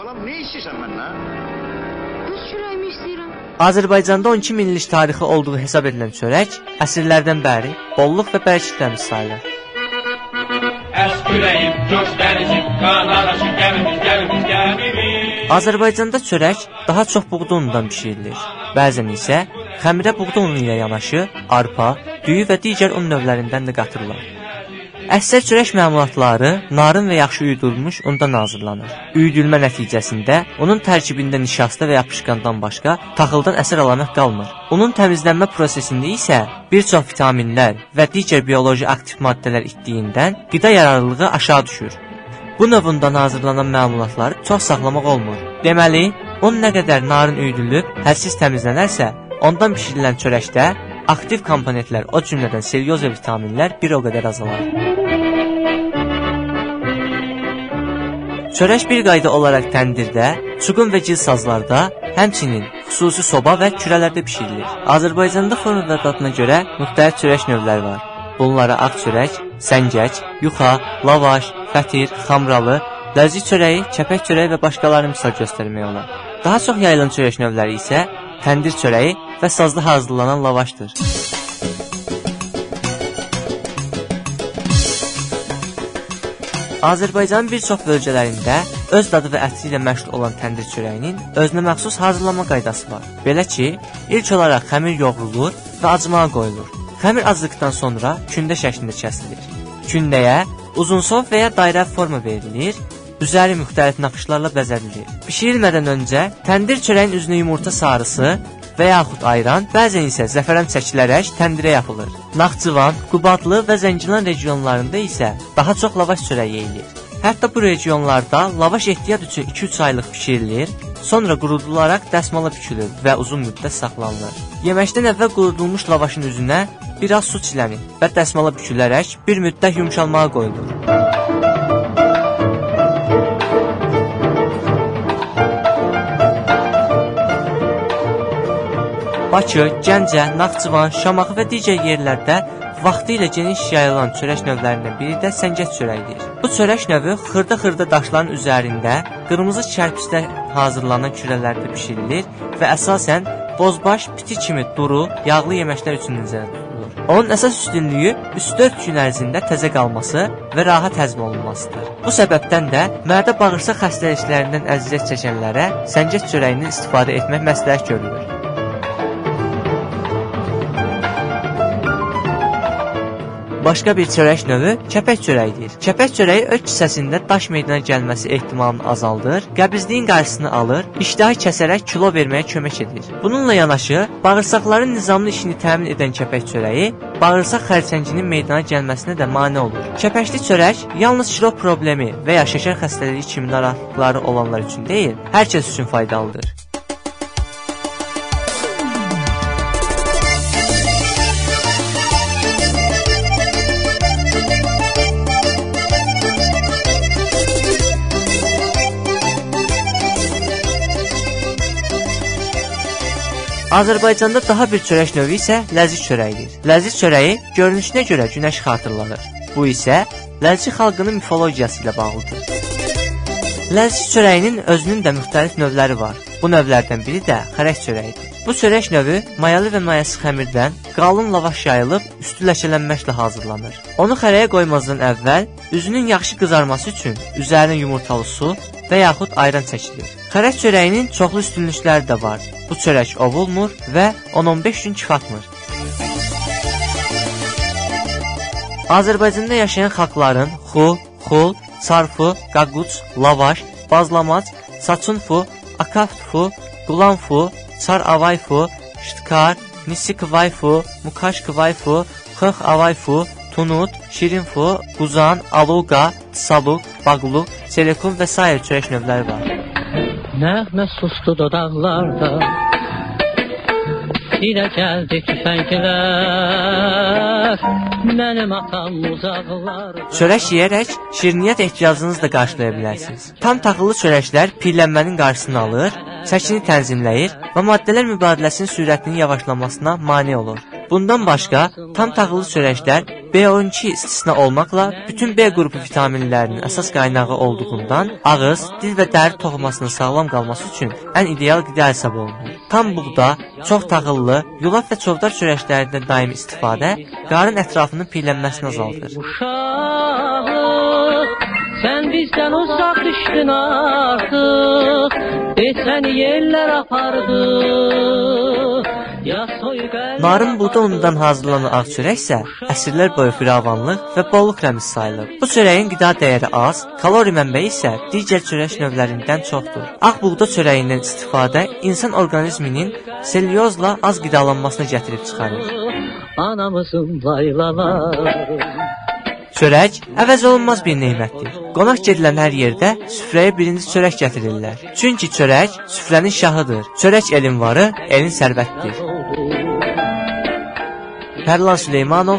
Balam ne istiyorsan benden? Öz çörəyimi istəyirəm. Azərbaycanda 12 min illik tarixi olduğu hesab edilən çörək əsrlərdən bəri bolluq və bərəkətləmiş sayılır. Əsküləyim, coş dənizim, qanaraşı gəmimiz, gəmimiz, gəmimiz. Azərbaycanda çörək daha çox buğda unundan bişirilir. Bəzən isə xəmirə buğda unu ilə yanaşı arpa, düyü və digər un növlərindən də qatırlar. Əksər çörək məmulatları narın və yaxşı üyüdülmüş undan hazırlanır. Üyüdülmə nəticəsində onun tərkibində nişasta və yapışqandan başqa taxıldan əsər əlamət qalmır. Onun təmizlənmə prosesində isə bir çox vitaminlər və digər bioloji aktiv maddələr itdiyindən qida yararlılığı aşağı düşür. Bu növ undan hazırlanan məmulatları çox saxlamaq olmur. Deməli, un nə qədər narın üyüdülüb, hədsiz təmizlənərsə, ondan bişirilən çörəkdə aktiv komponentlər, o cümlədən selyoz və vitaminlər bir o qədər azalar. Çörək bir qayda olaraq təndirdə, çuqun və gil sazlarda, həmçinin xüsusi soba və kürələrdə bişirilir. Azərbaycanda və dadına görə müxtəlif çörək növləri var. Bunlara ağ çörək, səngək, yuxa, lavaş, fətir, xamralı, ləzzi çörəyi, kəpək çörəyi və başqalarını misal göstərmək olar. Daha çox yayılan çörək növləri isə təndir çörəyi və sazda hazırlanan lavaşdır. Azərbaycanın bir çox bölgələrində öz dadı və əti ilə məşhur olan təndir çörəyinin özünə məxsus hazırlama qaydası var. Belə ki, ilk olaraq xəmir yoğrulur və acmağa qoyulur. Xəmir acıqdan sonra kündə şəklində kəsilir. Kündəyə uzunsov və ya dairə forma verilir Üzəri müxtəlif naxışlarla bəzədilir. Bişirilmədən öncə təndir çörəyin üzünə yumurta sarısı və yaxud ayran, bəzən isə zəfəran çəkilərək təndirə yapılır. Naxçıvan, Qubadlı və Zəngilan regionlarında isə daha çox lavaş çörəyi yeyilir. Hətta bu regionlarda lavaş ehtiyat üçün 2-3 aylıq bişirilir, sonra qurudularaq dəsmala bükülür və uzun müddət saxlanılır. Yeməkdən əvvəl qurudulmuş lavaşın üzünə bir az su çilənir və dəsmala bükülərək bir müddət yumşalmağa qoyulur. Bakı, Gəncə, Naxçıvan, Şamaxı və digər yerlərdə vaxtı ilə geniş yayılan çörək növlərindən biri də səngət çörəyidir. Bu çörək növü xırda-xırda daşların üzərində qırmızı kərpiçlə hazırlanan kürələrdə bişirilir və əsasən bozbaş, piti kimi duru, yağlı yeməklər üçün nəzərdə tutulur. Onun əsas üstünlüyü 3-4 gün ərzində təzə qalması və rahat həzm olunmasıdır. Bu səbəbdən də mədə bağırsaq xəstəliklərindən əziyyət çəkənlərə səngət çörəyindən istifadə etmək məsləhət görülür. Başqa bir çörək növü kəpək çörəyidir. Kəpək çörəyi öz kisəsində daş meydana gəlməsi ehtimalını azaldır, qəbizliyin qarşısını alır, iştahı kəsərək kilo verməyə kömək edir. Bununla yanaşı, bağırsaqların nizamlı işini təmin edən kəpək çörəyi bağırsaq xərçənginin meydana gəlməsinə də mane olur. Kəpəkli çörək yalnız kilo problemi və ya şəkər xəstəliyi kimi narahatlıqları olanlar üçün deyil, hər kəs üçün faydalıdır. Azərbaycanda daha bir çörək növü isə ləzzi çörəyidir. Ləzzi çörəyi görünüşünə görə günəş xatırlanır. Bu isə ləzzi xalqının mifologiyası ilə bağlıdır. Ləzzi çörəyinin özünün də müxtəlif növləri var. Bu növlərdən biri də xərək çörəyidir. Bu çörək növü mayalı və mayasız xəmirdən qalın lavaş yayılıb üstü ləkələnməklə hazırlanır. Onu xərəyə qoymazdan əvvəl üzünün yaxşı qızarması üçün üzərinə yumurtalı su və yaxud ayran çəkilir. Xərək çörəyinin çoxlu üstünlükləri də var. Bu çörək ovulmur və 10-15 gün kifatmır. Azərbaycanda yaşayan xalqların xu, xul, sarfu, qaqquç, lavaş, bazlamac, saçunfu, akaftu, qulanfu, çar avayfu, ştkar, nisikvayfu, mukaşkvayfu, xıx avayfu, tunut, şirinfu, quzan, aluqa, saluq, baqluq, selekum və s. çörək növləri var. Nəğmə sustu dodaqlarda Dilə gəldi tüfənglər Mənim atam uzaqlar Çörək yeyərək şirniyyat ehtiyacınızı da qarşılaya bilərsiniz. Tam taxıllı çörəklər piyələnmənin qarşısını alır, çəkini tənzimləyir və maddələr mübadiləsinin sürətinin yavaşlamasına mane olur. Bundan başqa, tam taxıllı çörəklər B12 istisna olmaqla bütün B qrupu vitaminlərinin əsas qaynağı olduğundan ağız, dil və dəri toxumasının sağlam qalması üçün ən ideal qida hesab olunur. Tam buğda, çox taxıllı, yulaf və çovdar çörəklərindən daimi istifadə qarın ətrafının piylənməsini azaldır. Sən bizdən uzaq düşdün artıq. Desən yerlər apardı. Narın buğda unundan hazırlanan ağ çörək isə əsrlər boyu firavanlıq və bolluq rəmzi sayılır. Bu çörəyin qida dəyəri az, kalori mənbəyi isə digər çörək növlərindən çoxdur. Ağ buğda çörəyindən istifadə insan orqanizminin selyozla az qidalanmasına gətirib çıxarır. Anamızın laylaları. Çörək əvəz olunmaz bir nemətdir. Qonaq gedilən hər yerdə süfrəyə birinci çörək gətirirlər. Çünki çörək süfrənin şahıdır. Çörək elin varı, elin sərvətdir. Carlos de Mano